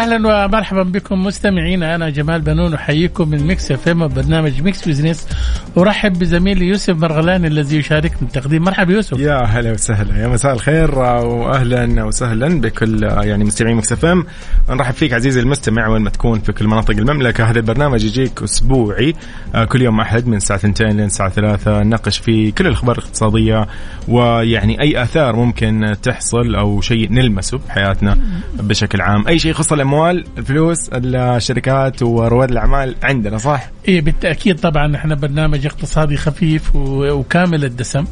أهلا ومرحبا بكم مستمعينا. أنا جمال بنون أحييكم من Mix FM برنامج Mix Business. ارحب بزميلي يوسف مرغلاني الذي يشاركني التقديم. مرحبا يوسف. يا هلا وسهلا. يا مساء الخير واهلا وسهلا بكل يعني مستمعين Mix FM. نرحب فيك عزيزي المستمع وين ما تكون في كل مناطق المملكة. هذا البرنامج يجيك أسبوعي آه، كل يوم أحد من الساعة 2 لين الساعة 3 نناقش فيه كل الأخبار الاقتصادية ويعني أي آثار ممكن تحصل أو شيء نلمسه بحياتنا بشكل عام. أي شيء يخص الأموال الفلوس الشركات ورواد الأعمال عندنا صح؟ إيه بالتأكيد طبعا إحنا برنامج اقتصادي خفيف وكامل الدسم.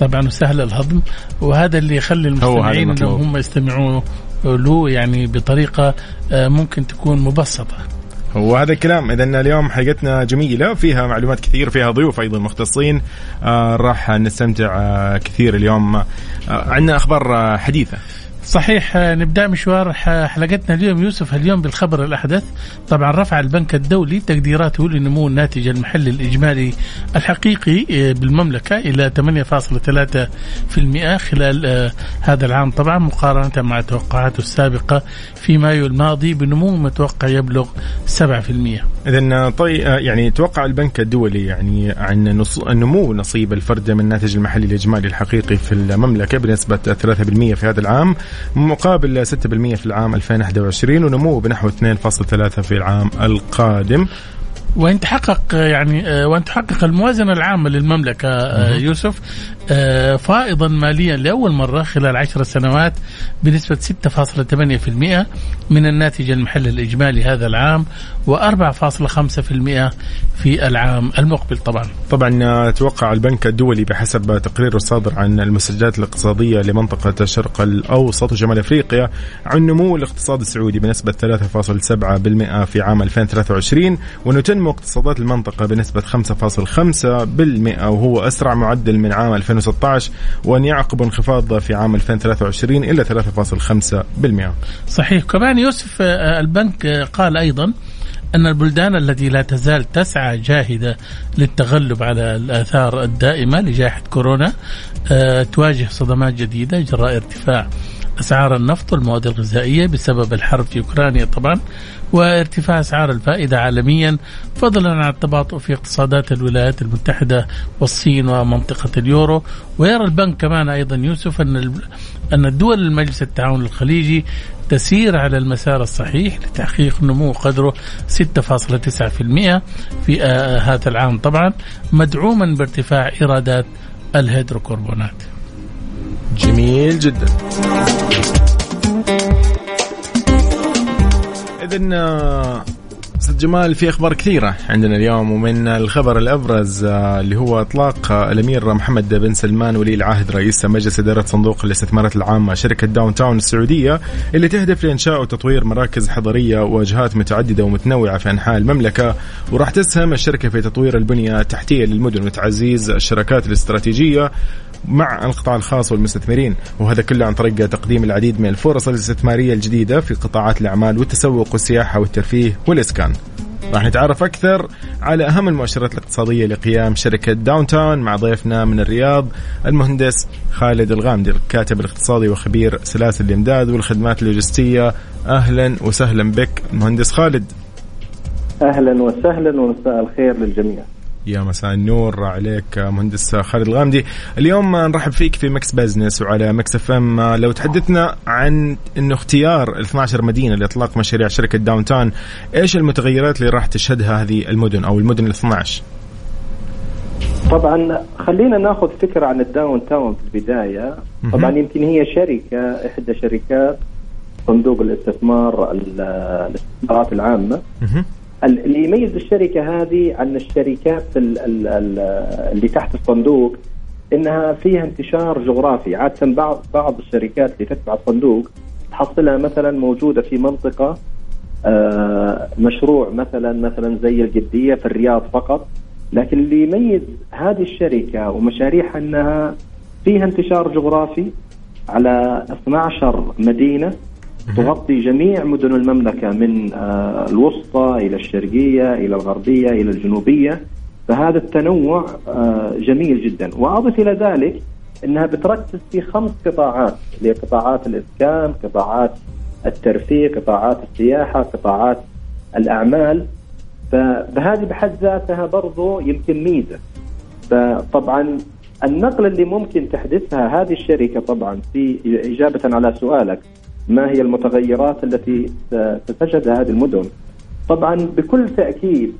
طبعا وسهل الهضم. وهذا اللي يخلي المستمعين إنهم. هم يستمعوا له يعني بطريقة آه، ممكن تكون مبسطة. وهذا الكلام. اذا اليوم حلقتنا جميلة فيها معلومات كثير فيها ضيوف أيضا مختصين. آه راح نستمتع آه كثير اليوم. آه عندنا أخبار آه حديثة. صحيح آه، نبدأ مشوار ح- حلقتنا اليوم يوسف اليوم بالخبر الأحدث. طبعا رفع البنك الدولي تقديراته لنمو الناتج المحلي الإجمالي الحقيقي آه، بالمملكة إلى 8.3% خلال آه، هذا العام. طبعا مقارنة مع توقعاته السابقة في مايو الماضي بنمو متوقع يبلغ 7% اذا طي يعني توقع البنك الدولي يعني عن نص... نمو نصيب الفرد من الناتج المحلي الإجمالي الحقيقي في المملكة بنسبة 3% في هذا العام مقابل 6% في العام 2021 ونمو بنحو 2.3 في العام القادم. وإن تحقق يعني آه، وإن تحقق الموازنة العامة للمملكة آه، يوسف آه، فائضا ماليا لأول مرة خلال عشر سنوات بنسبة 6.8% من الناتج المحلي الإجمالي هذا العام و4.5% في العام المقبل طبعا. طبعا توقع البنك الدولي بحسب تقرير الصادر عن المستجدات الاقتصادية لمنطقة الشرق الأوسط وشمال أفريقيا عن نمو الاقتصاد السعودي بنسبة 3.7% في عام 2023 وأنه تنمو اقتصادات المنطقة بنسبة 5.5% وهو أسرع معدل من عام 2016 وأن يعقب انخفاض في عام 2023 إلى 3.5% صحيح. كمان يوسف آه، البنك آه، قال أيضا أن البلدان التي لا تزال تسعى جاهدة للتغلب على الآثار الدائمة لجائحة كورونا آه، تواجه صدمات جديدة جراء ارتفاع أسعار النفط والمواد الغذائية بسبب الحرب في أوكرانيا طبعا وارتفاع أسعار الفائدة عالميا فضلا عن التباطؤ في اقتصادات الولايات المتحدة والصين ومنطقة اليورو. ويرى البنك كمان أيضا يوسف أن أن الدول المجلس التعاون الخليجي تسير على المسار الصحيح لتحقيق نمو قدره 6.9% في آه، هذا العام طبعا مدعوما بارتفاع إيرادات الهيدروكربونات. جميل جدا. اذا أستاذ جمال في أخبار كثيرة عندنا اليوم ومن الخبر الأبرز آه، اللي هو إطلاق آه، الأمير محمد بن سلمان ولي العهد رئيس مجلس إدارة صندوق الاستثمارات العامة شركة Downtown السعودية اللي تهدف لإنشاء وتطوير مراكز حضرية وجهات متعددة ومتنوعة في أنحاء المملكة. وراح تسهم الشركة في تطوير البنية التحتيه للمدن وتعزيز الشراكات الاستراتيجية. مع القطاع الخاص والمستثمرين وهذا كله عن طريق تقديم العديد من الفرص الاستثمارية الجديدة في قطاعات الأعمال والتسوق والسياحة والترفيه والإسكان. راح نتعرف أكثر على أهم المؤشرات الاقتصادية لقيام شركة Downtown مع ضيفنا من الرياض المهندس خالد الغامدي الكاتب الاقتصادي وخبير سلاسل الإمداد والخدمات اللوجستية. أهلا وسهلا بك مهندس خالد. أهلا وسهلا ومساء الخير للجميع. يا مساء النور عليك مهندس خالد الغامدي. اليوم نرحب فيك في Mix Business وعلى Mix FM. لو تحدثنا عن إنه اختيار ال 12 مدينة لإطلاق مشاريع شركة Downtown إيش المتغيرات اللي راح تشهدها هذه المدن أو المدن ال 12 طبعا خلينا ناخذ فكرة عن ال Downtown في البداية. طبعا يمكن هي شركة إحدى شركات صندوق الاستثمار ال- الاستثمارات العامة. اللي يميز الشركة هذه عن الشركات ال- ال- ال- اللي تحت الصندوق إنها فيها انتشار جغرافي. عادة بعض بعض الشركات اللي تتبع الصندوق تحصلها مثلا موجودة في منطقة آه، مشروع مثلا مثلا زي الجدية في الرياض فقط. لكن اللي يميز هذه الشركة ومشاريعها إنها فيها انتشار جغرافي على 12 مدينة. تغطي جميع مدن المملكة من آه، الوسطى إلى الشرقية إلى الغربية إلى الجنوبية. فهذا التنوع آه، جميل جدا. وأضف إلى ذلك إنها بتركز في خمس قطاعات اللي قطاعات الإسكان، قطاعات الترفيه، قطاعات السياحة، قطاعات الأعمال. فبهذه بحد ذاتها برضو يمكن ميزة. فطبعا النقله اللي ممكن تحدثها هذه الشركة طبعا في إجابة على سؤالك ما هي المتغيرات التي ستشهدها هذه المدن. طبعا بكل تأكيد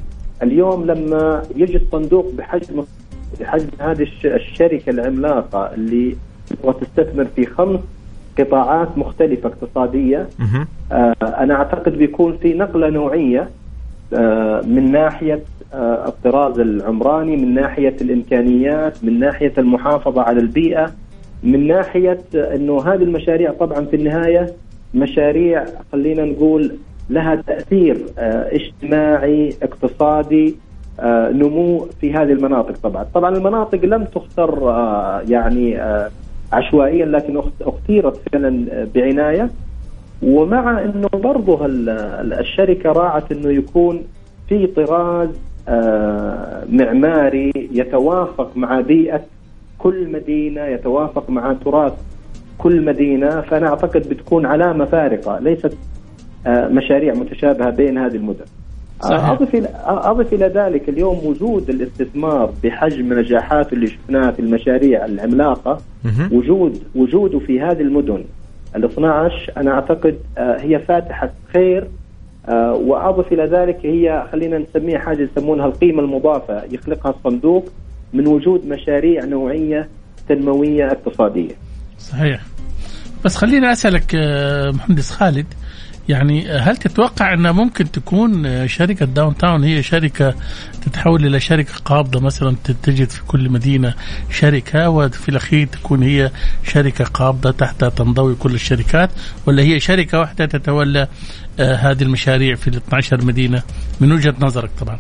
اليوم لما يجي الصندوق بحجم بحجم هذه الشركة العملاقة اللي وتستثمر في خمس قطاعات مختلفة اقتصادية آه أنا أعتقد بيكون في نقلة نوعية آه من ناحية آه الطراز العمراني من ناحية الإمكانيات من ناحية المحافظة على البيئة. من ناحية إنه هذه المشاريع طبعا في النهاية مشاريع خلينا نقول لها تأثير آه، اجتماعي اقتصادي آه، نمو في هذه المناطق طبعا. طبعا المناطق لم تختر آه، يعني عشوائيا لكن أختيرت فعلا بعناية. ومع إنه برضه الشركة راعت إنه يكون في طراز معماري يتوافق مع بيئة كل مدينة يتوافق مع تراث كل مدينة فأنا أعتقد بتكون علامة فارقة ليست آه، مشاريع متشابهة بين هذه المدن. صحيح. أضف إلى أضف إلى ذلك اليوم وجود الاستثمار بحجم نجاحاته اللي شفناها في المشاريع العملاقة وجود وجوده في هذه المدن ال 12 أنا أعتقد آه، هي فاتحة خير آه، وأضف إلى ذلك هي خلينا نسميها حاجة يسمونها القيمة المضافة يخلقها الصندوق من وجود مشاريع نوعية تنموية اقتصادية. صحيح. بس خليني أسألك مهندس خالد يعني هل تتوقع إنها ممكن تكون شركة داون تاون هي شركة تتحول إلى شركة قابضة مثلا تجد في كل مدينة شركة وفي الأخير تكون هي شركة قابضة تحت تنضوي كل الشركات ولا هي شركة واحدة تتولى آه، هذه المشاريع في ال 12 مدينة من وجهة نظرك طبعا؟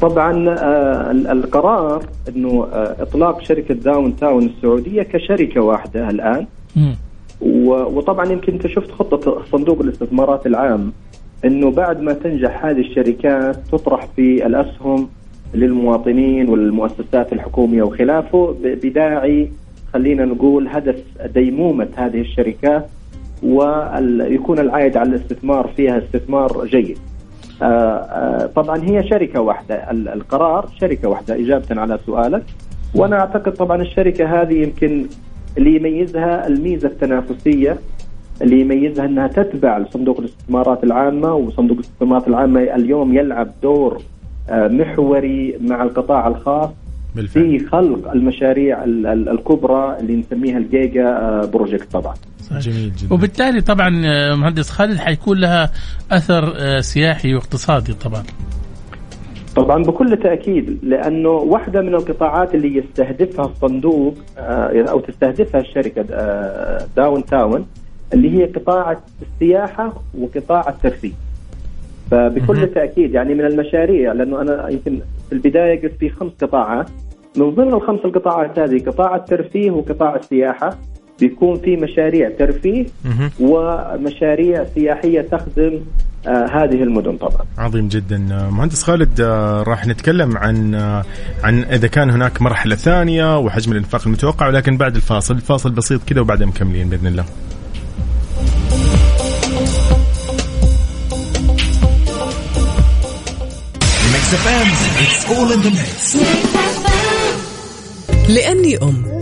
طبعا آه، القرار إنه آه، إطلاق شركة داون تاون السعودية كشركة واحدة الآن. وطبعا يمكن أنت شفت خطة صندوق الاستثمارات العام إنه بعد ما تنجح هذه الشركات تطرح في الأسهم للمواطنين والمؤسسات الحكومية وخلافه بداعي خلينا نقول هدف ديمومة هذه الشركات ويكون العائد على الاستثمار فيها استثمار جيد. آه، آه، طبعا هي شركة واحدة القرار شركة واحدة إجابة على سؤالك وأنا أعتقد طبعا الشركة هذه يمكن اللي يميزها الميزة التنافسية اللي يميزها إنها تتبع صندوق الاستثمارات العامة وصندوق الاستثمارات العامة اليوم يلعب دور آه، محوري مع القطاع الخاص بالفعل. في خلق المشاريع الكبرى اللي نسميها الجيجا آه، project طبعا. جميل جدا. وبالتالي طبعا آه، مهندس خالد حيكون لها أثر سياحي واقتصادي طبعا. طبعا بكل تأكيد لأنه واحدة من القطاعات اللي يستهدفها الصندوق آه، أو تستهدفها الشركة آه، Downtown اللي هي قطاع السياحة وقطاع الترفيه. فبكل تأكيد يعني من المشاريع لأنه أنا يمكن في البداية قلت في خمس قطاعات. من ضمن الخمس القطاعات هذه قطاع الترفيه وقطاع السياحة بيكون في مشاريع ترفيه ومشاريع سياحية تخدم هذه المدن طبعا. عظيم جدا. آه، مهندس خالد آه راح نتكلم عن آه عن إذا كان هناك مرحلة ثانية وحجم الإنفاق المتوقع ولكن بعد الفاصل الفاصل بسيط كذا وبعدين مكملين بإذن الله. لأني أم.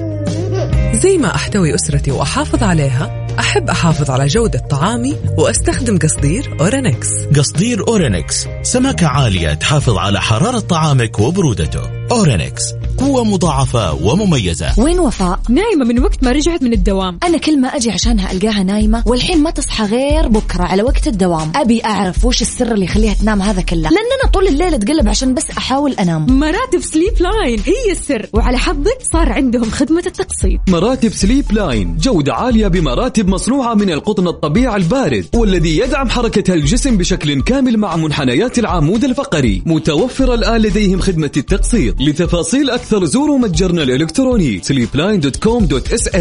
زي ما أحتوي أسرتي وأحافظ عليها أحب أحافظ على جودة طعامي وأستخدم قصدير أورينكس. قصدير أورينكس سماكة عالية تحافظ على حرارة طعامك وبرودته. أورينكس قوة مضاعفة ومميزة. وين وفاء؟ نايمة من وقت ما رجعت من الدوام. أنا كل ما أجي عشانها ألقاها نايمة والحين ما تصحى غير بكرة على وقت الدوام. أبي أعرف وش السر اللي يخليها تنام هذا كله. لأننا طول الليل أتقلب عشان بس أحاول أنام. مراتب Sleepline هي السر. وعلى حظك صار عندهم خدمة التقسيط. مراتب Sleepline جودة عالية بمراتب مصنوعة من القطن الطبيعي البارد والذي يدعم حركة الجسم بشكل كامل مع منحنيات العمود الفقري. متوفرة الآن لديهم خدمة التقسيط. لتفاصيل أكثر زوروا متجرنا الإلكتروني sleepline.com.sa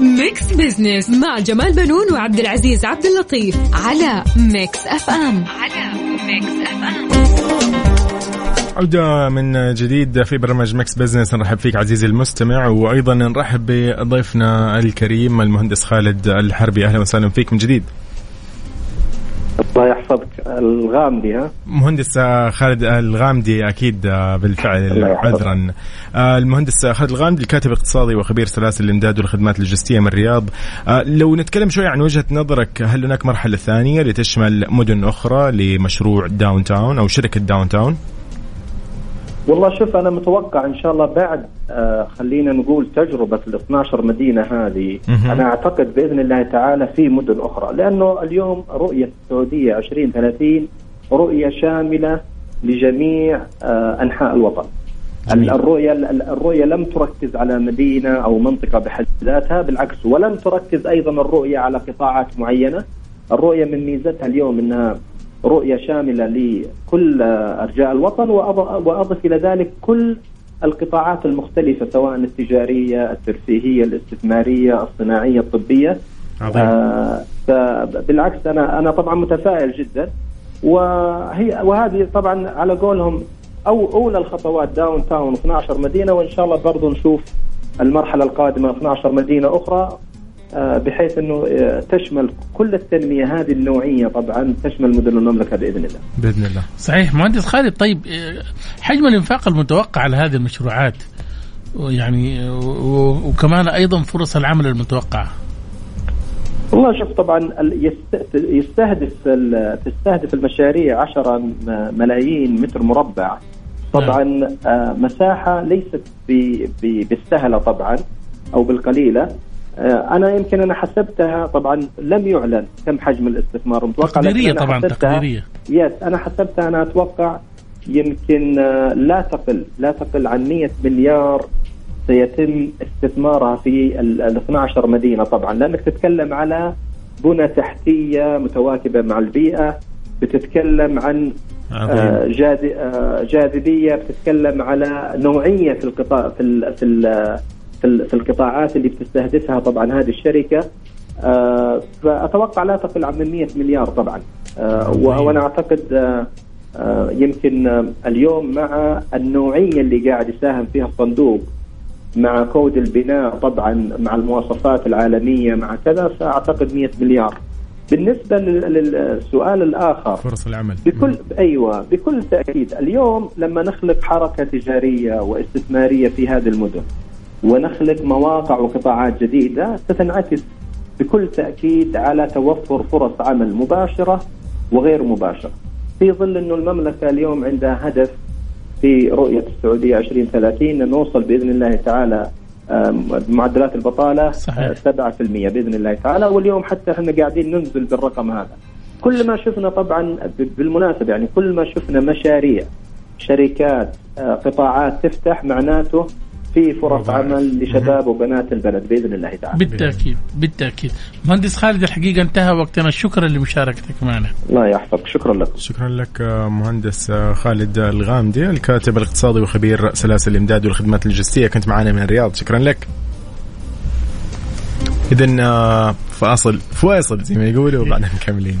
Mix Business مع جمال بنون وعبد العزيز عبد اللطيف على Mix FM على Mix FM عودة من جديد في برنامج Mix Business نرحب فيك عزيزي المستمع وأيضا نرحب بضيفنا الكريم المهندس خالد الحربي. أهلا وسهلا فيك من جديد. الله يحفظك. الغامدي ها؟ مهندس خالد الغامدي أكيد بالفعل الله يحفظك. عذرا. آه، المهندس خالد الغامدي الكاتب الاقتصادي وخبير سلاسل الإمداد والخدمات اللوجستية من الرياض. آه، لو نتكلم شوي عن وجهة نظرك هل هناك مرحلة ثانية لتشمل مدن أخرى لمشروع Downtown أو شركة Downtown والله شوف أنا متوقع إن شاء الله بعد آه خلينا نقول تجربة ال 12 مدينة هذه. أنا أعتقد بإذن الله تعالى في مدن أخرى لأنه اليوم رؤية السعودية 2030 رؤية شاملة لجميع آه أنحاء الوطن. جميل. الرؤية الرؤية لم تركز على مدينة أو منطقة بحد ذاتها بالعكس ولم تركز أيضا الرؤية على قطاعات معينة. الرؤية من ميزتها اليوم إنها رؤية شاملة لكل أرجاء الوطن وأض- وأضف إلى ذلك كل القطاعات المختلفة سواء التجارية، الترفيهية، الاستثمارية، الصناعية، الطبية. عظيم. آه فبالعكس أنا أنا طبعا متفائل جدا وهي وهذه طبعا على قولهم أو أولى الخطوات داون تاون 12 مدينة وإن شاء الله برضو نشوف المرحلة القادمة 12 مدينة أخرى آه، بحيث إنه آه، تشمل كل التنمية هذه النوعية طبعا تشمل مدن المملكة بإذن الله. بإذن الله. صحيح. مهندس خالد طيب آه، حجم الإنفاق المتوقع على هذه المشروعات يعني وكمان أيضا فرص العمل المتوقعة. والله شوف طبعا يستهدف ال- تستهدف المشاريع 10 م- ملايين متر مربع. طبعا آه، مساحة ليست بالسهلة طبعا أو بالقليلة. آه، أنا يمكن أنا حسبتها طبعا لم يعلن كم حجم الاستثمار متوقع لكن تقديرية طبعا تقديرية. يس أنا حسبتها أنا أتوقع يمكن آه، لا تقل لا تقل عن 100 مليار سيتم استثمارها في ال ال 12 مدينة طبعا لأنك تتكلم على بنى تحتية متواكبة مع البيئة بتتكلم عن آه، جاذ- آه، جاذبية بتتكلم على نوعية في القطاع في ال في ال في, ال في القطاعات اللي بتستهدفها طبعا هذه الشركة. آه، فأتوقع لا تقل عن 100 مليار طبعا. آه، وأنا أعتقد آه، يمكن اليوم مع النوعية اللي قاعد يساهم فيها الصندوق مع كود البناء طبعا مع المواصفات العالمية مع كذا فأعتقد 100 مليار. بالنسبة لل- للسؤال الآخر فرص العمل. بكل أيوه بكل تأكيد اليوم لما نخلق حركة تجارية واستثمارية في هذه المدن ونخلق مواقع وقطاعات جديدة ستنعكس بكل تأكيد على توفر فرص عمل مباشرة وغير مباشرة في ظل انه المملكة اليوم عندها هدف في رؤية السعودية 2030 ان نوصل بإذن الله تعالى معدلات البطالة صحيح. آه، 7% بإذن الله تعالى واليوم حتى إحنا قاعدين ننزل بالرقم هذا كل ما شفنا طبعا ب- بالمناسبة يعني كل ما شفنا مشاريع شركات آه، قطاعات تفتح معناته في فرص. عمل لشباب وبنات البلد بإذن الله تعالى. بالتأكيد بالتأكيد. مهندس خالد الحقيقة انتهى وقتنا. شكرا لمشاركتك معنا. الله يحفظك. شكرا لكم شكرا لك آه، مهندس آه، خالد الغامدي الكاتب الاقتصادي وخبير سلاسل الإمداد والخدمات اللوجستية. كنت معنا من الرياض. شكرا لك. اذا فاصل فواصل زي ما يقولوا وبعدين مكملين.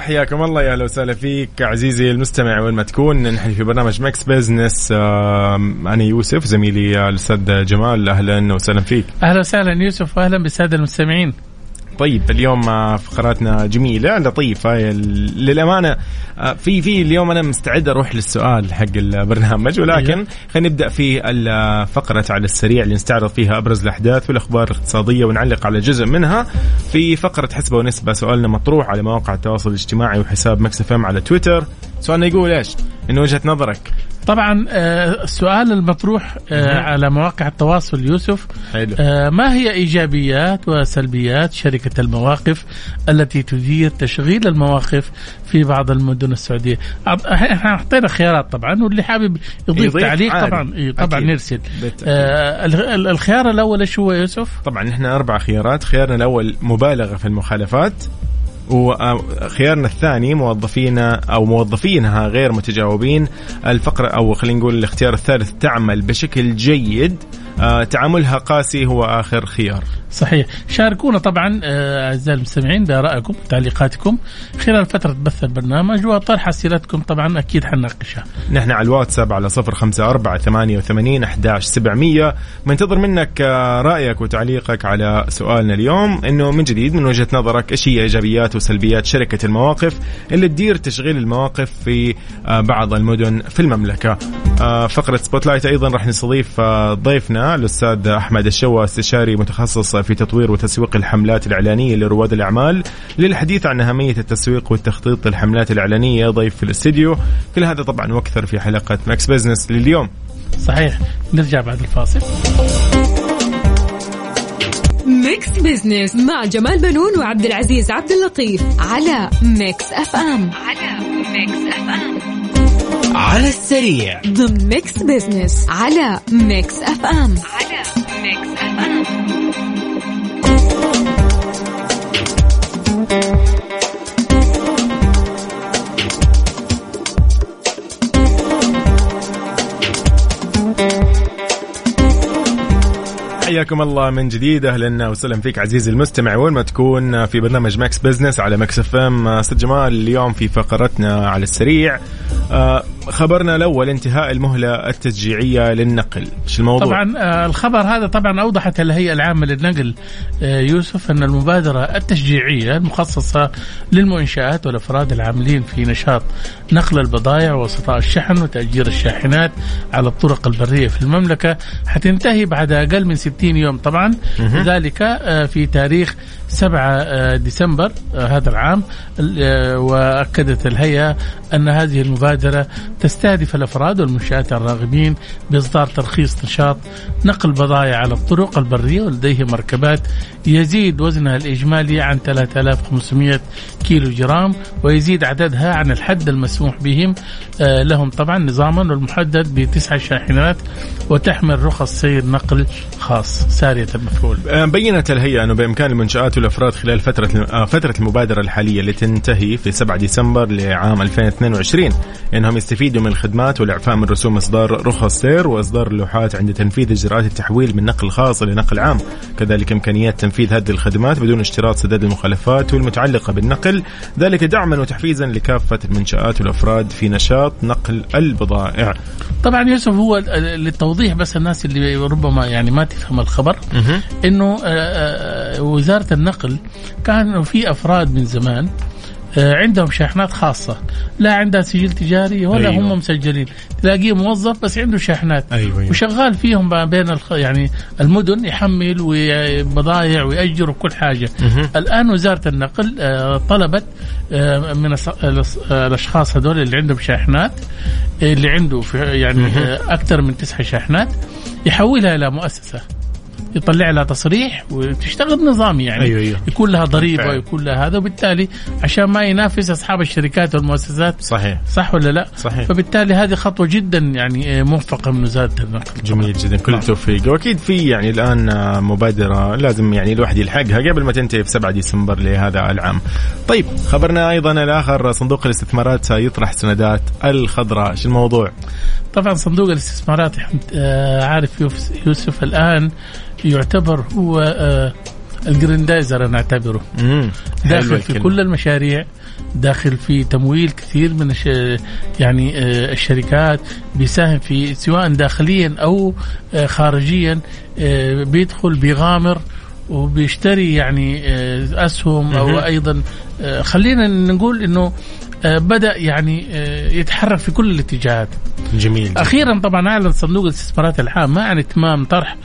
حياكم الله يا أهلا وسهلا فيك عزيزي المستمع وين ما تكون نحن في برنامج Mix Business أنا يوسف زميلي الأستاذ جمال أهلا وسهلا فيك. أهلا وسهلا يوسف واهلا بالسادة المستمعين. طيب اليوم آه، فقراتنا جميلة لطيفة للأمانة آه، في في اليوم أنا مستعد أروح للسؤال حق البرنامج ولكن أيوه. خلينا نبدأ في فقرة على السريع اللي نستعرض فيها أبرز الأحداث والأخبار الاقتصادية ونعلق على جزء منها في فقرة حسبة ونسبة سؤالنا مطروح على مواقع التواصل الاجتماعي وحساب مكس إم على تويتر سؤالنا يقول إيش؟ من وجهة نظرك طبعا آه، السؤال المطروح آه، على مواقع التواصل يوسف حلو. آه، ما هي إيجابيات وسلبيات شركة المواقف التي تدير تشغيل المواقف في بعض المدن السعودية إحنا أعطينا خيارات طبعا واللي حابب يضيف تعليق عادي. طبعا طبعا أكيد. يرسل آه الخيار الأول إيش هو يوسف؟ طبعا إحنا أربع خيارات خيارنا الأول مبالغة في المخالفات وخيارنا الثاني موظفين أو موظفينها غير متجاوبين الفقرة أو خلينا نقول الاختيار الثالث تعمل بشكل جيد. تعاملها قاسي هو آخر خيار. صحيح. شاركونا طبعا آه، أعزائي المستمعين بارائكم وتعليقاتكم خلال فترة بث البرنامج وطرح أسئلتكم طبعا أكيد حنناقشها. نحن على الواتساب على 054 88 11 700 منتظر منك آه، رأيك وتعليقك على سؤالنا اليوم. إنه من جديد من وجهة نظرك إيش هي إيجابيات وسلبيات شركة المواقف اللي تدير تشغيل المواقف في بعض المدن في المملكة؟ فقرة Spotlight أيضا راح نستضيف ضيفنا الأستاذ أحمد الشوا استشاري متخصص في تطوير وتسويق الحملات الإعلانية لرواد الأعمال للحديث عن أهمية التسويق والتخطيط للحملات الإعلانية ضيف في الاستديو. كل هذا طبعا وأكثر في حلقة Mix Business لليوم. صحيح. نرجع بعد الفاصل. Mix Business مع جمال بنون وعبد العزيز عبد اللطيف على Mix FM. على Mix FM. على السريع. ضمن Mix Business على Mix FM على Mix FM حياكم الله من جديد أهلا وسهلا فيك عزيزي المستمع وين ما تكون في برنامج Mix Business على Mix FM أستاذ جمال اليوم في فقرتنا على السريع. آه، خبرنا الأول انتهاء المهلة التشجيعية للنقل. إيش الموضوع؟ طبعا آه، الخبر هذا طبعا أوضحت الهيئة العامة للنقل آه، يوسف أن المبادرة التشجيعية المخصصة للمنشآت والأفراد العاملين في نشاط نقل البضائع ووسطاء الشحن وتأجير الشاحنات على الطرق البرية في المملكة حتنتهي بعد أقل من 60 يوم طبعا. ذلك في تاريخ 7 ديسمبر هذا العام وأكدت الهيئة أن هذه المبادرة تستهدف الأفراد والمنشآت الراغبين بإصدار ترخيص نشاط نقل بضائع على الطرق البرية ولديهم مركبات يزيد وزنها الإجمالي عن 3500 كيلو جرام ويزيد عددها عن الحد المسموح بهم آه، لهم طبعا نظاما والمحدد بتسع شاحنات وتحمل رخص سير نقل خاص سارية المفعول. آه، بينت الهيئة أنه بإمكان المنشآت والافراد خلال فترة آه، فترة المبادرة الحالية اللي تنتهي في 7 ديسمبر لعام 2022 إنهم يستفيدوا من الخدمات والإعفاء من رسوم إصدار رخص سير وإصدار اللوحات عند تنفيذ إجراءات التحويل من نقل خاص إلى نقل عام، كذلك إمكانيات تنفيذ هذه الخدمات بدون اشتراط سداد المخالفات والمتعلقة بالنقل، ذلك دعما وتحفيزا لكافة المنشآت والأفراد في نشاط نقل البضائع. طبعا يوسف هو للتوضيح بس الناس اللي ربما يعني ما تفهم الخبر إنه آه، آه، وزارة النقل كان في أفراد من زمان آه، عندهم شاحنات خاصة لا عندها سجل تجاري ولا أيوة. هم مسجلين تلاقيه موظف بس عنده شاحنات أيوة. أيوة. وشغال فيهم بين الخ... يعني المدن يحمل وبضائع ويأجر وكل حاجة مه. الآن وزارة النقل آه، طلبت آه، من الأشخاص هذول اللي عندهم شاحنات اللي عنده يعني أكثر من تسع شاحنات يحولها إلى مؤسسة يطلع لها تصريح وتشتغل نظامي يعني أيوة أيوة. يكون لها ضريبة ويكون لها هذا وبالتالي عشان ما ينافس أصحاب الشركات والمؤسسات صحيح صح ولا لا؟ صحيح فبالتالي هذه خطوة جدا يعني موفقة من وزارة النقل جميل جدا كل التوفيق نعم. وأكيد في يعني الآن مبادرة لازم يعني الواحد يلحقها قبل ما تنتهي في 7 ديسمبر لهذا العام. طيب خبرنا أيضا الآخر صندوق الاستثمارات سيطرح سندات الخضراء، شو الموضوع؟ طبعا صندوق الاستثمارات آه، عارف يوسف الآن يعتبر هو آه، الجريندايزر أنا أعتبره. داخل في. كل المشاريع داخل في تمويل كثير من الش... يعني آه، الشركات بيساهم في سواء داخليا أو آه، خارجيا بيدخل بيغامر وبيشتري يعني أسهم أو. أيضا خلينا نقول إنه بدأ يعني يتحرك في كل الاتجاهات جميل جدا. أخيرا طبعا أعلن صندوق الاستثمارات العامه عن إتمام طرح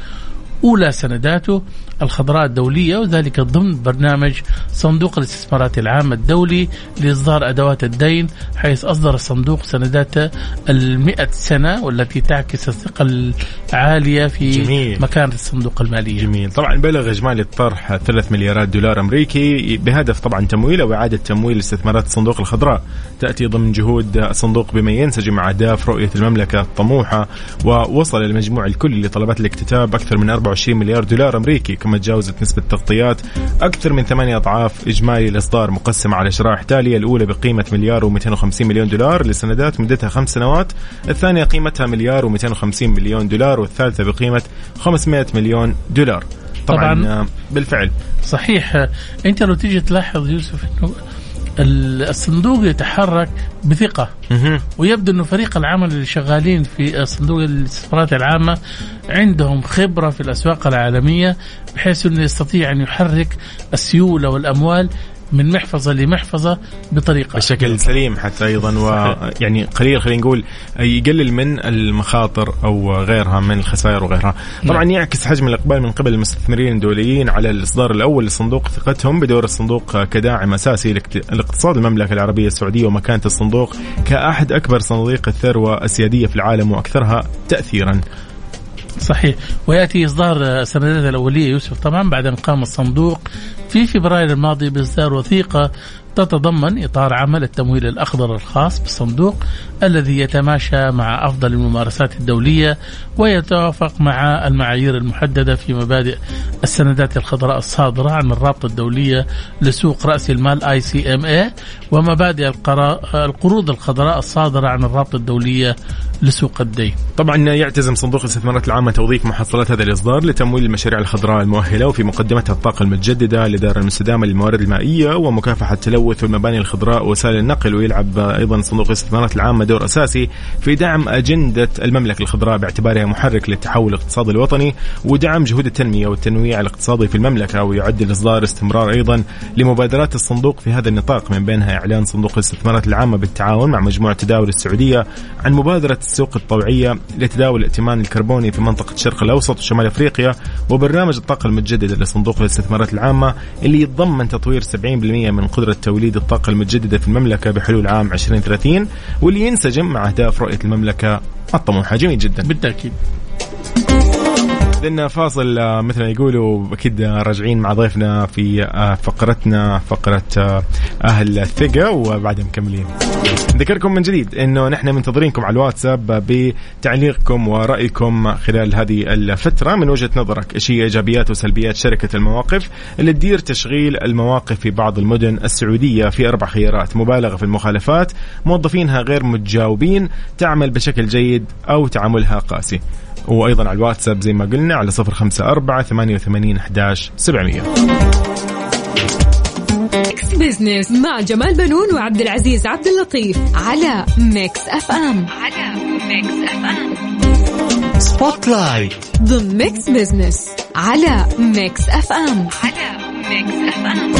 أولى سنداته الخضراء الدولية وذلك ضمن برنامج صندوق الاستثمارات العامه الدولي لإصدار أدوات الدين حيث أصدر الصندوق سنداته المئة سنة والتي تعكس الثقة العالية في جميل. مكانة الصندوق المالية. جميل. طبعا بلغ اجمالي الطرح 3 مليارات دولار أمريكي بهدف طبعا تمويل أو اعاده تمويل استثمارات الصندوق الخضراء. تأتي ضمن جهود الصندوق بما ينسجم مع أهداف رؤية المملكة الطموحة ووصل المجموع الكلي لطلبات الاكتتاب أكثر من 24 مليار دولار أمريكي. كما تجاوزت نسبه التغطيات أكثر من ثمانية أضعاف إجمالي الإصدار مقسم على شرائح تالية الأولى بقيمة مليار و250 مليون دولار لسندات مدتها خمس سنوات الثانية قيمتها مليار و250 مليون دولار والثالثة بقيمة 500 مليون دولار. طبعا, طبعاً. طبعا بالفعل. صحيح. آه، أنت لو تيجي تلاحظ يوسف ال- الصندوق يتحرك مهم. ويبدو أنه فريق العمل اللي شغالين في صندوق الاستثمارات العامة عندهم خبرة في الأسواق العالمية بحيث أنه يستطيع أن يحرك السيولة والأموال من محفظة لمحفظة بطريقة بشكل سليم حتى أيضا ويعني قليل خلينا نقول يقلل من المخاطر أو غيرها من الخسائر وغيرها. طبعا يعكس حجم الإقبال من قبل المستثمرين الدوليين على الإصدار الأول للصندوق ثقتهم بدور الصندوق كداعم أساسي لاقت- لاقتصاد المملكة العربية السعودية ومكانة الصندوق كأحد أكبر صناديق الثروة السيادية في العالم وأكثرها تاثيرا. صحيح. ويأتي إصدار السندات الأولية يوسف طبعا بعد ان قام الصندوق في فبراير الماضي بإصدار وثيقة تتضمن إطار عمل التمويل الأخضر الخاص بالصندوق الذي يتماشى مع أفضل الممارسات الدولية ويتوافق مع المعايير المحددة في مبادئ السندات الخضراء الصادرة عن الرابطة الدولية لسوق رأس المال إم اي ومبادئ القروض الخضراء الصادرة عن الرابطة الدولية لسوق الدين. طبعا يعتزم صندوق الاستثمارات العامة توظيف محصلات هذا الإصدار لتمويل المشاريع الخضراء المؤهلة وفي مقدمتها الطاقة المتجددة الإدارة المستدامة للموارد المائية ومكافحة التلوث والمباني الخضراء ووسائل النقل ويلعب أيضا صندوق الاستثمارات العامة دور أساسي في دعم أجندة المملكة الخضراء باعتبارها محرك للتحول الاقتصادي الوطني ودعم جهود التنمية والتنويع الاقتصادي في المملكة ويعد الإصدار استمرار أيضا لمبادرات الصندوق في هذا النطاق من بينها إعلان صندوق الاستثمارات العامة بالتعاون مع مجموعة تداول السعودية عن مبادرة السوق الطوعية لتداول الائتمان الكربوني في منطقة الشرق الأوسط وشمال أفريقيا وبرنامج الطاقة المتجددة لصندوق الاستثمارات العامة اللي يتضمن تطوير 70% من قدرة توليد الطاقة المتجددة في المملكة بحلول عام 2030 واللي ينسجم مع أهداف رؤية المملكة الطموحة جميل جدا بالتأكيد. لنا فاصل آه، مثل ما يقولوا أكيد راجعين مع ضيفنا في آه، فقرتنا فقرة آه، أهل الثقة وبعدها مكملين. نذكركم من جديد إنه نحن منتظرينكم على الواتساب بتعليقكم ورأيكم خلال هذه الفترة. من وجهة نظرك إيش هي إيجابيات وسلبيات شركة المواقف اللي تدير تشغيل المواقف في بعض المدن السعودية في أربع خيارات؟ مبالغة في المخالفات موظفينها غير متجاوبين تعمل بشكل جيد أو تعاملها قاسي. وأيضا على الواتساب زي ما قلنا على 054 88 11 700 Mix Business مع جمال بنون وعبد العزيز عبد اللطيف على Mix FM على Mix FM Spotlight ضمن Mix Business على Mix FM على Mix FM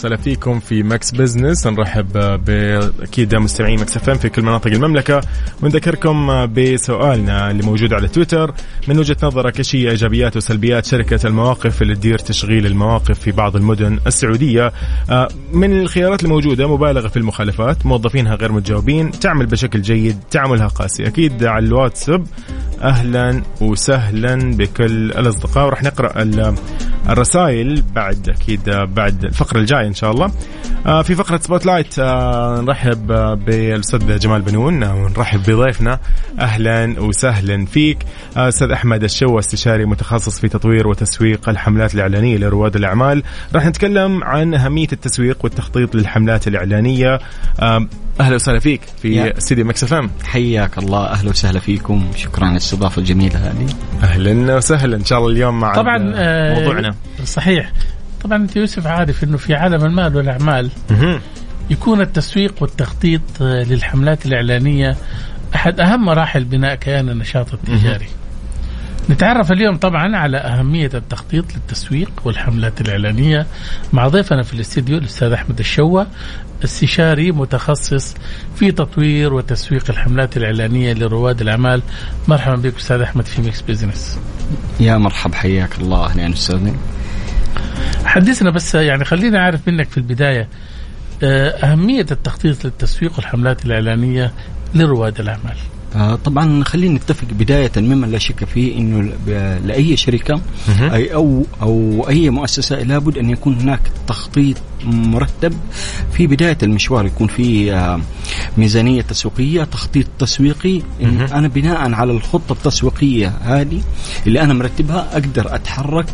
وسهلا فيكم في Mix Business. نرحب بأكيد مستمعين Mix FM في كل مناطق المملكة. ونذكركم بسؤالنا اللي موجود على تويتر. من وجهة نظرك إيش هي إيجابيات وسلبيات شركة المواقف اللي تدير تشغيل المواقف في بعض المدن السعودية؟ آه، من الخيارات الموجودة مبالغة في المخالفات موظفينها غير متجاوبين تعمل بشكل جيد تعاملها قاسي. أكيد على الواتساب أهلا وسهلا بكل الأصدقاء. وراح نقرأ الرسائل بعد أكيد بعد الفقرة الجاية إن شاء الله. في فقرة spotlight آه، نرحب بالأستاذ جمال بنون ونرحب بضيفنا. أهلا وسهلا فيك. آه، أستاذ أحمد الشو استشاري متخصص في تطوير وتسويق الحملات الإعلانية لرواد الأعمال. راح نتكلم عن أهمية التسويق والتخطيط للحملات الإعلانية. أهلا وسهلا فيك في استديو Mix FM. حياك الله. أهلا وسهلا فيكم. شكرا على الاستضافة الجميلة هذه. أهلا وسهلا. إن شاء الله اليوم مع طبعا موضوعنا. صحيح. طبعا أنت يوسف عارف إنه في عالم المال والأعمال يكون التسويق والتخطيط للحملات الإعلانية أحد أهم مراحل بناء كيان النشاط التجاري. نتعرف اليوم طبعا على أهمية التخطيط للتسويق والحملات الإعلانية مع ضيفنا في الاستديو الأستاذ أحمد الشوة استشاري متخصص في تطوير وتسويق الحملات الإعلانية لرواد الأعمال. مرحبا بك أستاذ أحمد في Mix Business يا مرحب حياك الله. أهلا وسهلا. حدثنا بس يعني خليني أعرف منك في البداية أهمية التخطيط للتسويق والحملات الإعلانية لرواد الأعمال. آه طبعا خلينا نتفق بداية مما لا شك فيه إنه لأي شركة أي أو أو أي مؤسسة لابد أن يكون هناك تخطيط مرتب. في بداية المشوار يكون في آه ميزانية تسويقية تخطيط تسويقي. إن أنا بناء على الخطة التسويقية هذه اللي أنا مرتبها أقدر أتحرك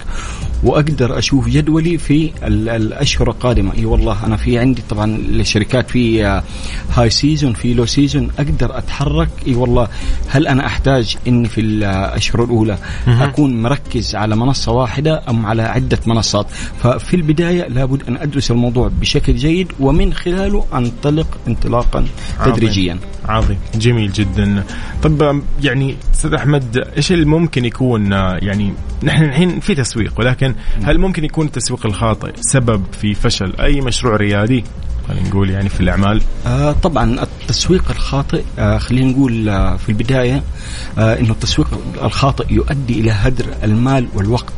وأقدر أشوف جدولي في الأشهر القادمة. إي والله أنا في عندي طبعا الشركات في high season في low season أقدر أتحرك. إي والله هل أنا أحتاج إني في الأشهر الأولى أكون مركز على منصة واحدة أم على عدة منصات؟ ففي البداية لابد أن أدرس الموضوع بشكل جيد ومن خلاله أنطلق انطلاقا تدريجيا. عظيم. جميل جدا. طب يعني أستاذ أحمد إيش اللي ممكن يكون يعني نحن الحين في تسويق ولكن هل ممكن يكون التسويق الخاطئ سبب في فشل أي مشروع ريادي؟ خلينا نقول يعني في الأعمال. آه طبعا التسويق الخاطئ آه خلينا نقول آه في البداية آه إنه التسويق الخاطئ يؤدي إلى هدر المال والوقت.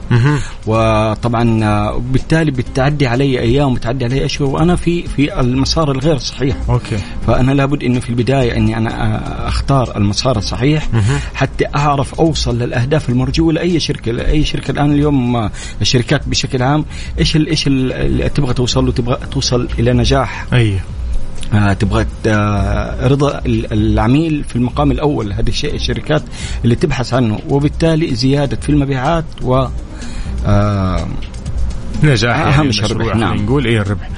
وطبعا آه بالتالي بتعدي علي أيام وتعدي علي أشهر وأنا في في المسار الغير صحيح. أوكي. فأنا لابد إنه في البداية إني أنا أختار المسار الصحيح حتى أعرف أوصل للأهداف المرجوة لأي شركة لأي شركة الآن اليوم الشركات بشكل عام. إيش إيش اللي تبغى توصل له تبغى توصل إلى نجاح أيوه آه تبغى آه رضا العميل في المقام الأول. هذه الشيء الشركات اللي تبحث عنه. وبالتالي زيادة في المبيعات و آه نجاح أهم يعني نعم. نقول. إيه الربح.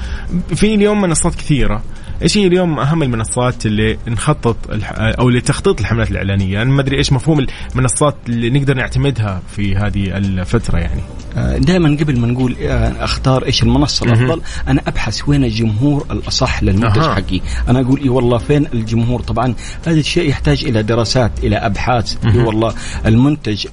في اليوم منصات كثيرة. إيش هي اليوم أهم المنصات اللي نخطط أو لتخطيط الحملات الإعلانية؟ أنا ما أدري إيش مفهوم المنصات اللي نقدر نعتمدها في هذه الفترة يعني. دائما قبل ما نقول أختار إيش المنصة الأفضل أنا أبحث وين الجمهور الأصح للمنتج أه. حقي. أنا أقول إي والله فين الجمهور؟ طبعا هذا الشيء يحتاج إلى دراسات إلى أبحاث. إي والله المنتج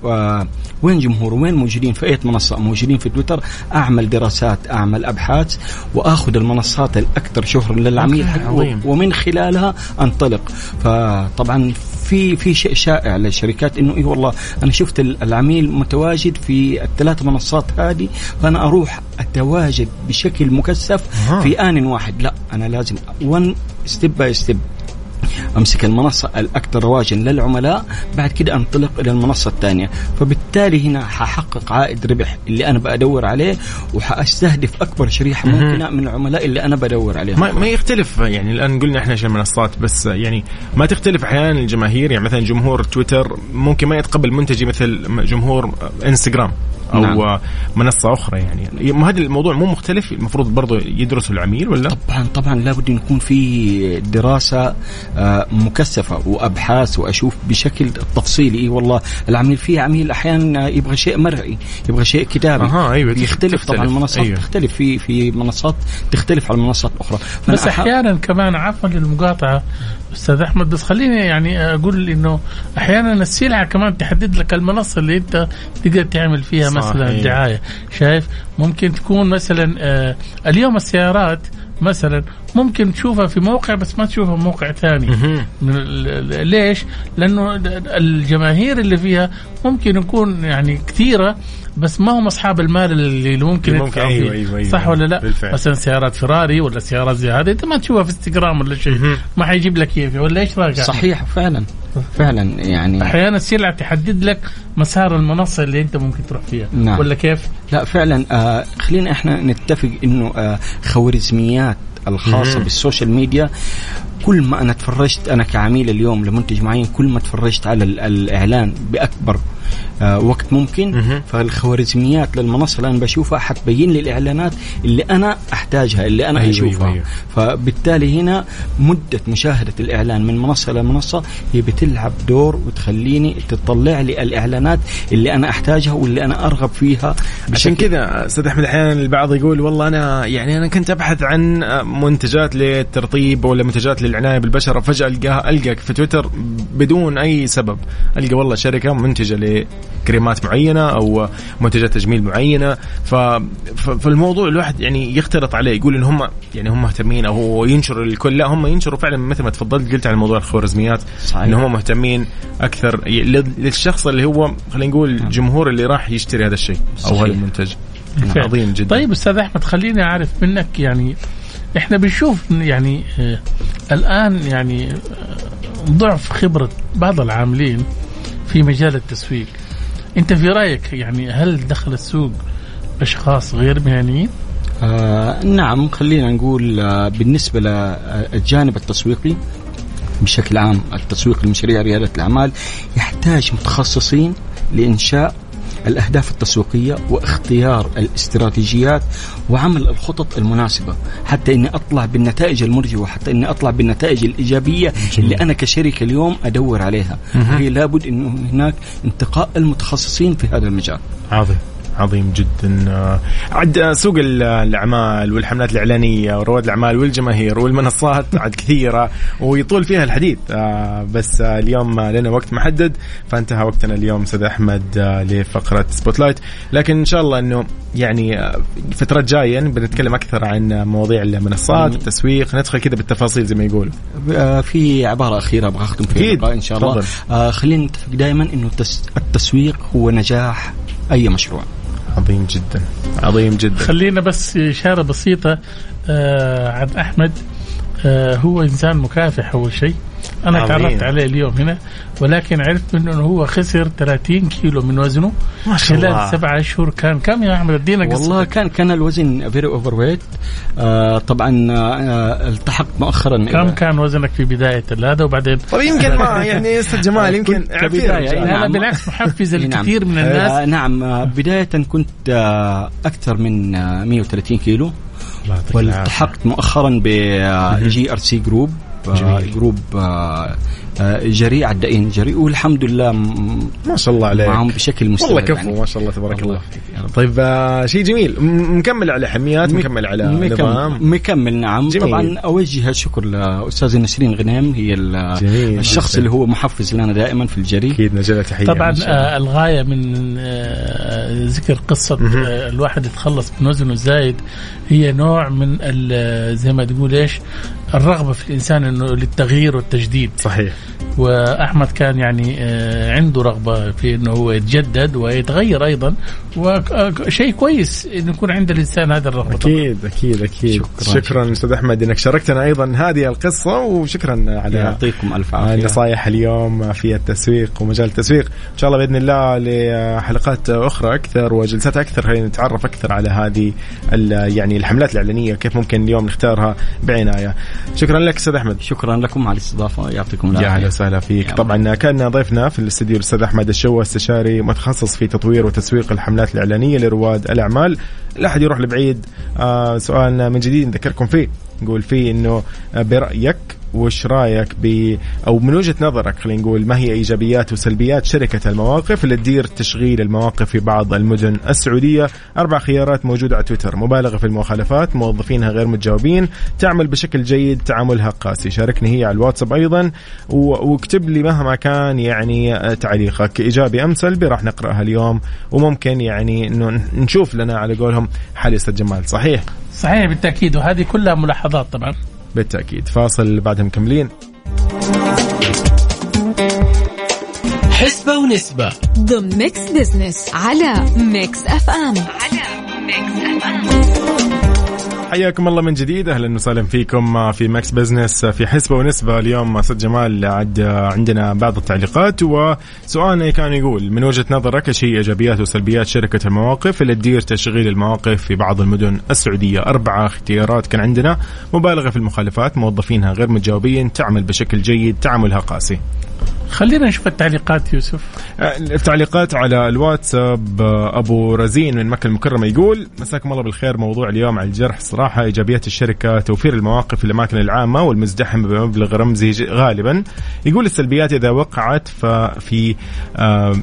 وين جمهوره وين موجودين؟ في أي منصة؟ موجودين في تويتر. أعمل دراسات أعمل أبحاث وأخذ المنصات الأكثر شهره للعميل. عظيم. ومن خلالها انطلق فطبعا في في شيء شائع للشركات إنه اي والله أنا شفت العميل متواجد في الثلاث منصات هذه فأنا أروح أتواجد بشكل مكثف. في آن واحد لا أنا لازم one step by step أمسك المنصة الأكثر رواجا للعملاء بعد كده أنطلق إلى المنصة الثانية. فبالتالي هنا ححقق عائد ربح اللي أنا بدور عليه وحأستهدف أكبر شريحة ممكنة من العملاء اللي أنا بدور عليهم. ما, ما يختلف يعني الآن قلنا إحنا إيش المنصات بس يعني ما تختلف أحيانا الجماهير. يعني مثلا جمهور تويتر ممكن ما يتقبل منتجي مثل جمهور إنستغرام أو نعم. منصة أخرى. يعني هذا الموضوع مو مختلف المفروض برضه يدرسه العميل ولا؟ طبعا طبعا لابد ان يكون في دراسة مكثفة وأبحاث وأشوف بشكل تفصيلي إيه والله العميل فيه عميل أحيانا يبغى شيء مرئي يبغى شيء كتابي أها، أيوة، يختلف تختلف. طبعا المنصات أيوة. تختلف في في منصات تختلف عن منصات أخرى بس أح- أحيانا كمان عفوا للمقاطعة أستاذ أحمد بس خليني يعني أقول إنه أحيانا السلعة كمان تحدد لك المنصة اللي أنت تقدر تعمل فيها صحيح. مثلا دعاية شايف ممكن تكون مثلا آه اليوم السيارات مثلا ممكن تشوفها في موقع بس ما تشوفها في موقع ثاني من ال- ال- ليش؟ لأنه الجماهير اللي فيها ممكن يكون يعني كثيرة بس ما هم أصحاب المال اللي ممكن ممكن- يدفعوا أيوة،. أيوة، أيوة. صح ولا لا؟ بالفعل. مثلا سيارات فراري ولا سيارات زي هذه أنت ما تشوفها في انستغرام ولا شيء ما حيجيب لك اياها ولا إيش رايك؟ صحيح فعلا فعلا يعني أحيانا السلعه تحدد لك مسار المنصة اللي أنت ممكن تروح فيها نعم. ولا كيف؟ لا فعلا آه خلينا إحنا نتفق إنه آه خوارزميات الخاصة بالسوشيال ميديا. كل ما أنا تفرجت أنا كعميل اليوم لمنتج معين كل ما تفرجت على ال- الإعلان بأكبر وقت ممكن. فالخوارزميات للمنصة اللي أنا بشوفها حتبين لي الإعلانات اللي أنا أحتاجها اللي أنا أيوة، أشوفها. أيوة، أيوة. فبالتالي هنا مدة مشاهدة الإعلان من منصة لمنصه هي بتلعب دور وتخليني تطلع لي الإعلانات اللي أنا أحتاجها واللي أنا أرغب فيها عشان كذا أستاذ أحمد أحيانا البعض يقول والله أنا يعني أنا كنت أبحث عن منتجات للترطيب ولا منتجات للعناية بالبشره فجأة القاها ألقاك في تويتر بدون أي سبب. ألقى والله شركة منتجة لكريمات معينة أو منتجات تجميل معينة ف... فالموضوع الواحد يعني يختلط عليه يقول إن هم يعني هم مهتمين أو هو ينشر الكل لا هم ينشروا فعلا مثل ما تفضلت قلت على موضوع الخوارزميات صحيح. إن هم مهتمين أكثر للشخص اللي هو خلينا نقول الجمهور اللي راح يشتري هذا الشيء أو. هذا المنتج. عظيم جدا طيب أستاذ أحمد خليني أعرف منك يعني إحنا بنشوف يعني آه الآن يعني آه ضعف خبرة بعض العاملين في مجال التسويق أنت في رأيك يعني هل دخل السوق أشخاص غير مهنيين؟ آه نعم خلينا نقول آه بالنسبة للجانب التسويقي بشكل عام التسويق لمشاريع ريادة الأعمال يحتاج متخصصين لإنشاء الأهداف التسويقية واختيار الاستراتيجيات وعمل الخطط المناسبة. حتى أني أطلع بالنتائج المرجوة حتى أني أطلع بالنتائج الإيجابية اللي أنا كشركة اليوم أدور عليها. وهي لابد أنه هناك انتقاء المتخصصين في هذا المجال. عظيم. عظيم جدا. آه، عد آه، سوق ال- الأعمال والحملات الإعلانية ورواد الأعمال والجماهير والمنصات عد كثيرة ويطول فيها الحديث. آه، بس آه، اليوم آه، لنا وقت محدد فانتهى وقتنا اليوم أستاذ أحمد آه، لفقرة spotlight لكن إن شاء الله إنه يعني آه، فترات جاية بنتكلم أكثر عن آه، مواضيع المنصات التسويق. ندخل كذا بالتفاصيل زي ما يقولوا. آه، في عبارة أخيرة أبغى أختم فيها إن شاء الله. آه خلينا نتفق دائما أنه التس- التسويق هو نجاح أي مشروع. عظيم جدا. عظيم جدا. خلينا بس إشارة بسيطة آه عن أحمد آه هو إنسان مكافح أول شيء. أنا. تعرفت عليه اليوم هنا ولكن عرفت منه إنه هو خسر 30 كيلو من وزنه ما شاء الله. خلال سبعة اشهر كان كم يا أحمد ادينا. والله كان كان الوزن very overweight آه طبعا آه التحقت مؤخرا كم كان وزنك في بداية هذا وبعدين طيب يمكن ما يعني أستاذ جمال يمكن لا لا نعم. بالعكس محفز نعم. لكثير من الناس آه نعم آه بداية كنت آه أكثر من آه 130 كيلو الله يعطيك العافية. والتحقت مؤخرا ب JRC group آه جميل. group آه آه جري عدائين. جري والحمد لله م- ما شاء الله عليك. معهم بشكل مستمر والله كفو يعني. ما شاء الله تبارك الله الله. يخليك يا رب. طيب آه شيء جميل. مكمل على حميات مكمل على نظام. مكمل نعم. جميل. طبعا أوجه الشكر لاستاذه نسرين غنيم هي ال- جميل. الشخص اللي هو محفز لنا دائما في الجري. أكيد نوجه لها تحية طبعا الله. آه الغاية من آه ذكر قصة آه الواحد يتخلص من وزنه الزايد. هي نوع من ال- زي ما تقول إيش؟ الرغبة في الإنسان إنه للتغيير والتجديد. صحيح. وأحمد كان يعني آه، عنده رغبة في إنه هو يتجدد ويتغير أيضا. وشيء كويس إنه يكون عند الإنسان هذا الرغبة طبعاً. أكيد أكيد أكيد. شكراً. أستاذ أحمد إنك شاركتنا أيضا هذه القصة وشكرا على يعطيكم ألف عافية. النصائح اليوم في التسويق ومجال التسويق. إن شاء الله بإذن الله لحلقات أخرى أكثر وجلسات أكثر. خلينا نتعرف أكثر على هذه ال- يعني الحملات الإعلانية كيف ممكن اليوم نختارها بعناية. شكرا لك أستاذ أحمد. شكرا لكم على الاستضافة. يعطيكم يا أهلا وسهلا فيك. طبعا كان ضيفنا في الاستديو الأستاذ أحمد الشوا استشاري متخصص في تطوير وتسويق الحملات الإعلانية لرواد الأعمال. لا أحد يروح لبعيد. آه سؤالنا من جديد نذكركم فيه. نقول فيه إنه آه، برأيك وش رأيك ب أو من وجهة نظرك خلينا نقول ما هي إيجابيات وسلبيات شركة المواقف اللي تدير تشغيل المواقف في بعض المدن السعودية؟ أربع خيارات موجودة على تويتر مبالغة في المخالفات موظفينها غير متجاوبين تعمل بشكل جيد تعاملها قاسي. شاركني هي على الواتساب أيضا واكتب لي مهما كان يعني تعليقك. إيجابي أم سلبي؟ راح نقرأها اليوم وممكن يعني إنه نشوف لنا على قولهم حل يا أستاذ جمال. صحيح؟ صحيح بالتأكيد وهذه كلها ملاحظات طبعا. بالتأكيد. فاصل بعدها مكملين. حسبة ونسبة. ضمن Mix Business على Mix FM على Mix FM حياكم الله من جديد. أهلا وسهلا فيكم في Mix Business في حسبة ونسبة. اليوم أستاذ جمال عد عندنا بعض التعليقات وسؤالنا كان يقول من وجهة نظرك إيش هي إيجابيات وسلبيات شركة المواقف اللي تدير تشغيل المواقف في بعض المدن السعودية؟ اربعه اختيارات كان عندنا. مبالغة في المخالفات موظفينها غير متجاوبين تعمل بشكل جيد تعاملها قاسي. خلينا نشوف التعليقات يوسف. التعليقات على الواتساب أبو رزين من مكة المكرمة يقول مساكم الله بالخير موضوع اليوم على الجرح. صراحة إيجابيات الشركة توفير المواقف في الاماكن العامة والمزدحمه بمبلغ رمزي غالبا. يقول السلبيات إذا وقعت ففي آه،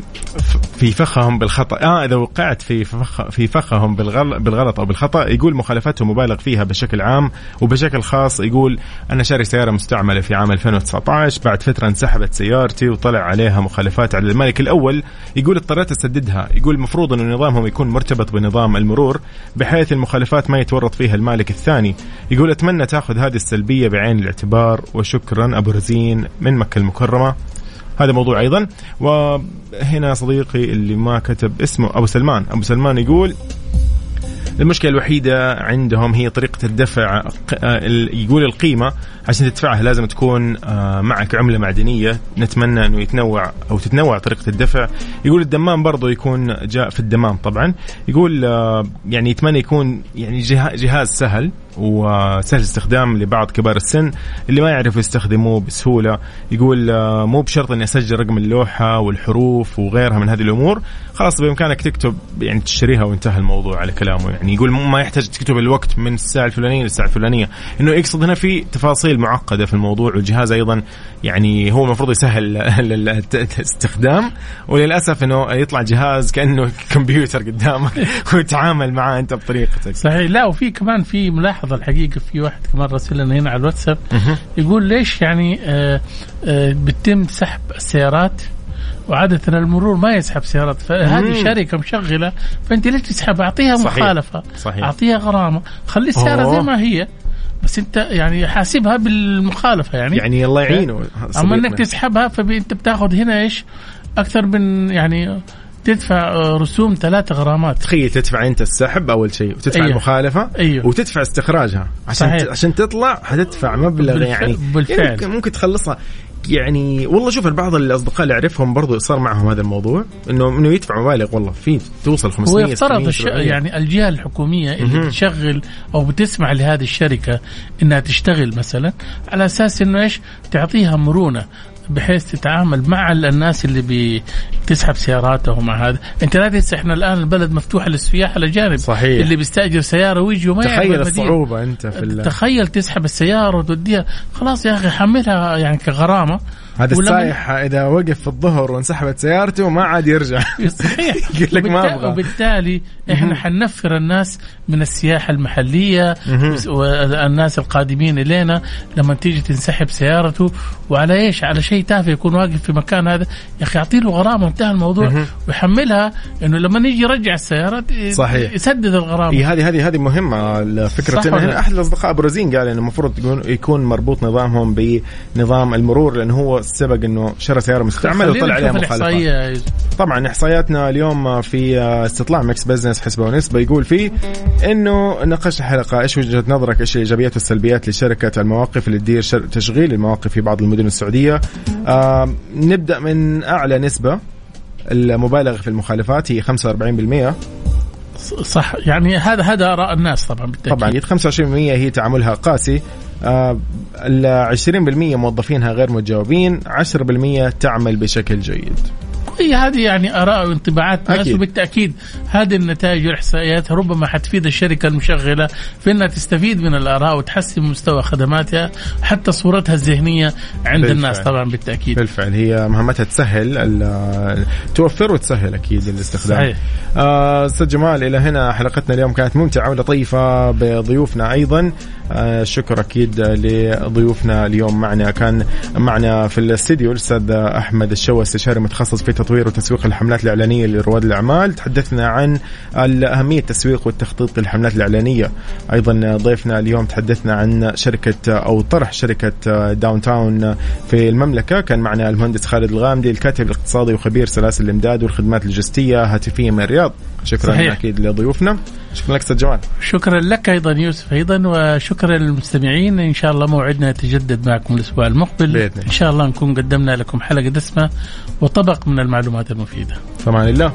في فخهم بالخطأ. آه إذا وقعت في فخ في فخهم بالغلط بالغلط أو بالخطأ يقول مخالفتهم مبالغ فيها بشكل عام وبشكل خاص. يقول أنا شاري سيارة مستعملة في عام 2019 بعد فترة انسحبت سيارتي وطلع عليها مخالفات على المالك الأول يقول اضطريت أسددها. يقول المفروض انه نظامهم يكون مرتبط بنظام المرور بحيث المخالفات ما يتورط فيها المالك الثاني. يقول أتمنى تأخذ هذه السلبية بعين الاعتبار وشكرا أبو رزين من مكة المكرمة. هذا موضوع أيضا. وهنا صديقي اللي ما كتب اسمه أبو سلمان. أبو سلمان يقول المشكلة الوحيدة عندهم هي طريقة الدفع يقول القيمة عشان تدفعها لازم تكون آه، معك عملة معدنية. نتمنى أنه يتنوع أو تتنوع طريقة الدفع. يقول الدمام برضو يكون جاء في الدمام طبعا. يقول آه، يعني يتمنى يكون يعني جها- جهاز سهل. وسهل استخدام لبعض كبار السن اللي ما يعرفوا يستخدموه بسهولة. يقول آه، مو بشرط إني أسجل رقم اللوحة والحروف وغيرها من هذه الأمور. خلاص بإمكانك تكتب يعني تشتريها وانتهى الموضوع على كلامه. يعني يقول ما يحتاج تكتب الوقت من الساعة الفلانية للساعة الفلانية. إنه يقصد هنا في تفاصيل معقدة في الموضوع والجهاز أيضا يعني هو المفروض يسهل الاستخدام وللأسف إنه يطلع جهاز كأنه كمبيوتر قدامك ويتعامل معاه أنت بطريقتك. صحيح. لا وفي كمان في ملاحظة الحقيقة في واحد كمان راسل لنا هنا على الواتساب يقول ليش يعني آه آه بتم سحب السيارات وعادة المرور ما يسحب سيارات فهذه مم. شركة مشغلة فأنت ليش تسحب أعطيها. مخالفة صحيح. أعطيها غرامة خلي السيارة. زي ما هي بس أنت يعني حاسبها بالمخالفة يعني يعني الله يعينه أما. إنك تسحبها فانت بتاخذ هنا إيش؟ أكثر من يعني تدفع آه، رسوم ثلاثة غرامات تخيل تدفع انت السحب أول شيء وتدفع أيوه. المخالفة أيوه. وتدفع استخراجها عشان صحيح. عشان تطلع حتدفع مبلغ بالف- يعني بالفعل. يعني ممكن- ممكن تخلصها يعني والله شوف بعض الأصدقاء اللي أعرفهم برضو صار معهم هذا الموضوع إنه إنه يدفع مبالغ والله في توصل 500 هو يفترض 600 الش... 700. يعني الجهة الحكومية اللي مهم. بتشغل أو بتسمح لهذه الشركة إنها تشتغل مثلا على أساس إنه إيش تعطيها مرونة بحيث تتعامل مع الناس اللي بتسحب سياراتهم مع هذا انت لا تنسى إحنا الآن البلد مفتوحه للسياح الاجانب صحيح. اللي بيستأجر سيارة ويجي وما تخيل. الصعوبة أنت في ال- تخيل تسحب السيارة وتوديها خلاص يا أخي حملها يعني كغرامة هذا السايح إذا وقف في الظهر وانسحبت سيارته ما عاد يرجع صحيح يقول لك ما أبغى وبالتالي إحنا حنفر الناس من السياحة المحلية. والناس القادمين إلينا لما تيجي تنسحب سيارته وعلى إيش؟ على شيء تافه يكون واقف في مكان هذا يا أخي اعطي له غرامه وانتهى الموضوع. ويحملها إنه لما يجي يرجع السياره صحيح. يسدد الغرامة هذه هذه هذه مهمة إن ولا هنا؟ أحد الأصدقاء برازين قال إنه المفروض يكون مربوط نظامهم بنظام المرور لأنه هو سبق إنه شرى سيارة مستعملة وطلع عليها مخالفات. طبعا إحصائياتنا اليوم في استطلاع Mix Business حسبة ونسبة يقول فيه إنه نقاش الحلقة إيش وجهة نظرك إيش الايجابيات والسلبيات لشركة المواقف اللي تدير تشغيل المواقف في بعض المدن السعودية آه نبدأ من أعلى نسبة. المبالغه في المخالفات هي 45% صح. يعني هذا هذا آراء الناس طبعا بالتأكيد. طبعا 25% هي تعاملها قاسي. آه، ال 20% موظفينها غير متجاوبين 10% تعمل بشكل جيد. هي هذه يعني آراء وانطباعات ناس. وبالتأكيد هذه النتائج والإحصائيات ربما حتفيد الشركة المشغلة في إنها تستفيد من الآراء وتحسن مستوى خدماتها حتى صورتها الذهنية عند بالفعل. الناس طبعا بالتأكيد بالفعل هي مهمتها تسهل توفر وتسهل أكيد الاستخدام صحيح. آه، أستاذ جمال إلى هنا حلقتنا اليوم كانت ممتعة ولطيفة بضيوفنا أيضا آه، شكر أكيد لضيوفنا اليوم معنا كان معنا في الاستديو الأستاذ أحمد الشوى استشاري متخصص في تطوير وتسويق الحملات الإعلانية لرواد الأعمال. تحدثنا عن اهميه التسويق والتخطيط للحملات الإعلانية. أيضا ضيفنا اليوم تحدثنا عن شركة أو طرح شركة Downtown في المملكة. كان معنا المهندس خالد الغامدي الكاتب الاقتصادي وخبير سلاسل الإمداد والخدمات اللوجستية هاتفيا من الرياض. شكرا صحيح. أكيد لضيوفنا. شكرا لك أستاذ جمال. شكرا لك أيضا يوسف أيضا وشكرا للمستمعين. إن شاء الله موعدنا يتجدد معكم الأسبوع المقبل. بإذن. إن شاء الله نكون قدمنا لكم حلقة دسمة وطبق من المعلومات المفيدة. في أمان الله.